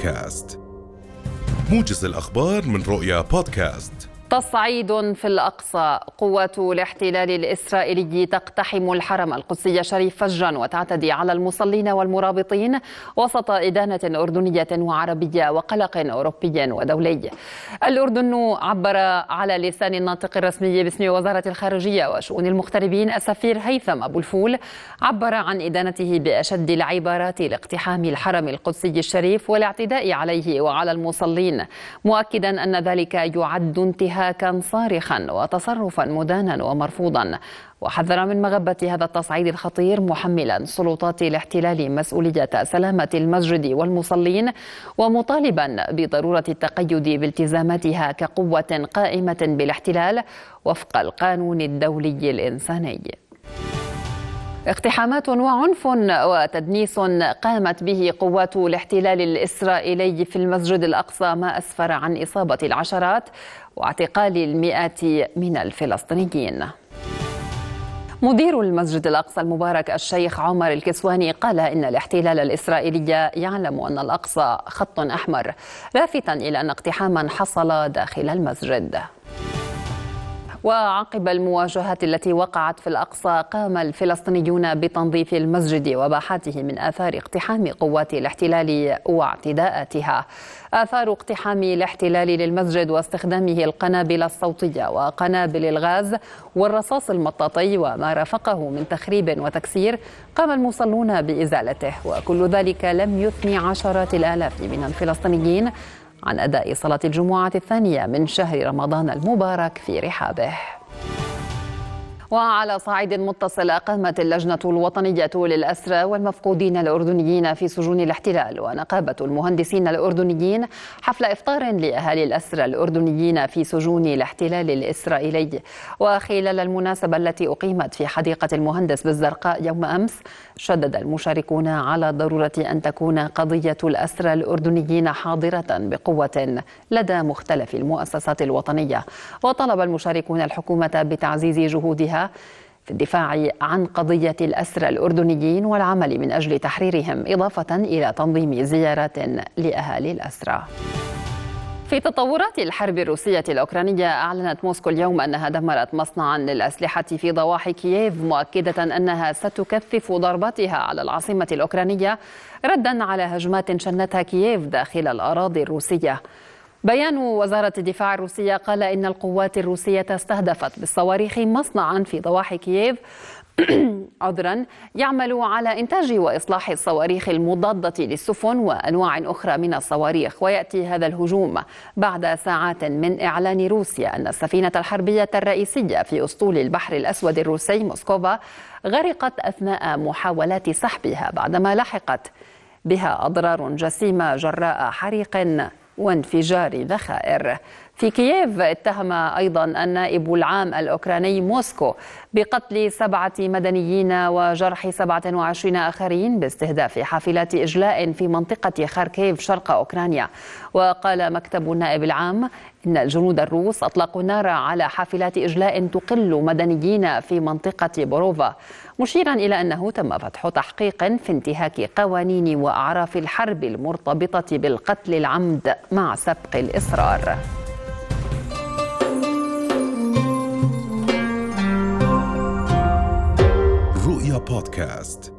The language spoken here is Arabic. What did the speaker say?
بودكاست. موجز الأخبار من رؤيا بودكاست. تصعيد في الأقصى. قوة الاحتلال الإسرائيلي تقتحم الحرم القدسي الشريف فجرا وتعتدي على المصلين والمرابطين وسط إدانة أردنية وعربية وقلق أوروبي ودولي. الأردن عبر على لسان الناطق الرسمي باسم وزارة الخارجية وشؤون المغتربين السفير هيثم أبو الفول عبر عن إدانته بأشد العبارات لاقتحام الحرم القدسي الشريف والاعتداء عليه وعلى المصلين مؤكدا أن ذلك يعد انتهاء انتهاكا صارخا وتصرفا مدانا ومرفوضا. وحذر من مغبة هذا التصعيد الخطير محملا سلطات الاحتلال مسؤولية سلامة المسجد والمصلين ومطالبا بضرورة التقيد بالتزاماتها كقوة قائمة بالاحتلال وفق القانون الدولي الإنساني. اقتحامات وعنف وتدنيس قامت به قوات الاحتلال الإسرائيلي في المسجد الأقصى ما أسفر عن إصابة العشرات واعتقال المئات من الفلسطينيين. مدير المسجد الأقصى المبارك الشيخ عمر الكسواني قال إن الاحتلال الإسرائيلي يعلم أن الأقصى خط أحمر لافتا إلى أن اقتحاما حصل داخل المسجد. وعقب المواجهات التي وقعت في الأقصى قام الفلسطينيون بتنظيف المسجد وباحاته من آثار اقتحام قوات الاحتلال واعتداءاتها. آثار اقتحام الاحتلال للمسجد واستخدامه القنابل الصوتية وقنابل الغاز والرصاص المطاطي وما رافقه من تخريب وتكسير قام المصلون بإزالته وكل ذلك لم يثني عشرات الآلاف من الفلسطينيين عن أداء صلاة الجمعة الثانية من شهر رمضان المبارك في رحابه. وعلى صعيد متصل قامت اللجنة الوطنية للأسرى والمفقودين الأردنيين في سجون الاحتلال ونقابة المهندسين الأردنيين حفل إفطار لأهالي الأسرى الأردنيين في سجون الاحتلال الإسرائيلي. وخلال المناسبة التي أقيمت في حديقة المهندس بالزرقاء يوم أمس شدد المشاركون على ضرورة أن تكون قضية الأسرى الأردنيين حاضرة بقوة لدى مختلف المؤسسات الوطنية. وطلب المشاركون الحكومة بتعزيز جهودها في الدفاع عن قضية الأسرى الأردنيين والعمل من أجل تحريرهم إضافة إلى تنظيم زيارات لأهالي الأسرى. في تطورات الحرب الروسية الأوكرانية أعلنت موسكو اليوم أنها دمرت مصنعا للأسلحة في ضواحي كييف مؤكدة أنها ستكثف ضرباتها على العاصمة الأوكرانية ردا على هجمات شنتها كييف داخل الأراضي الروسية. بيان وزارة الدفاع الروسية قال إن القوات الروسية استهدفت بالصواريخ مصنعا في ضواحي كييف. عذرا يعمل على إنتاج وإصلاح الصواريخ المضادة للسفن وأنواع أخرى من الصواريخ ويأتي هذا الهجوم بعد ساعات من إعلان روسيا أن السفينة الحربية الرئيسية في أسطول البحر الأسود الروسي موسكوفا غرقت أثناء محاولات سحبها بعدما لحقت بها أضرار جسيمة جراء حريق وانفجار ذخائر. في كييف اتهم أيضا النائب العام الأوكراني موسكو بقتل سبعة مدنيين وجرح 27 آخرين باستهداف حافلات إجلاء في منطقة خاركيف شرق أوكرانيا. وقال مكتب النائب العام إن الجنود الروس أطلقوا النار على حافلات إجلاء تقل مدنيين في منطقة بوروفا مشيرا إلى أنه تم فتح تحقيق في انتهاك قوانين وأعراف الحرب المرتبطة بالقتل العمد مع سبق الإصرار. بودكاست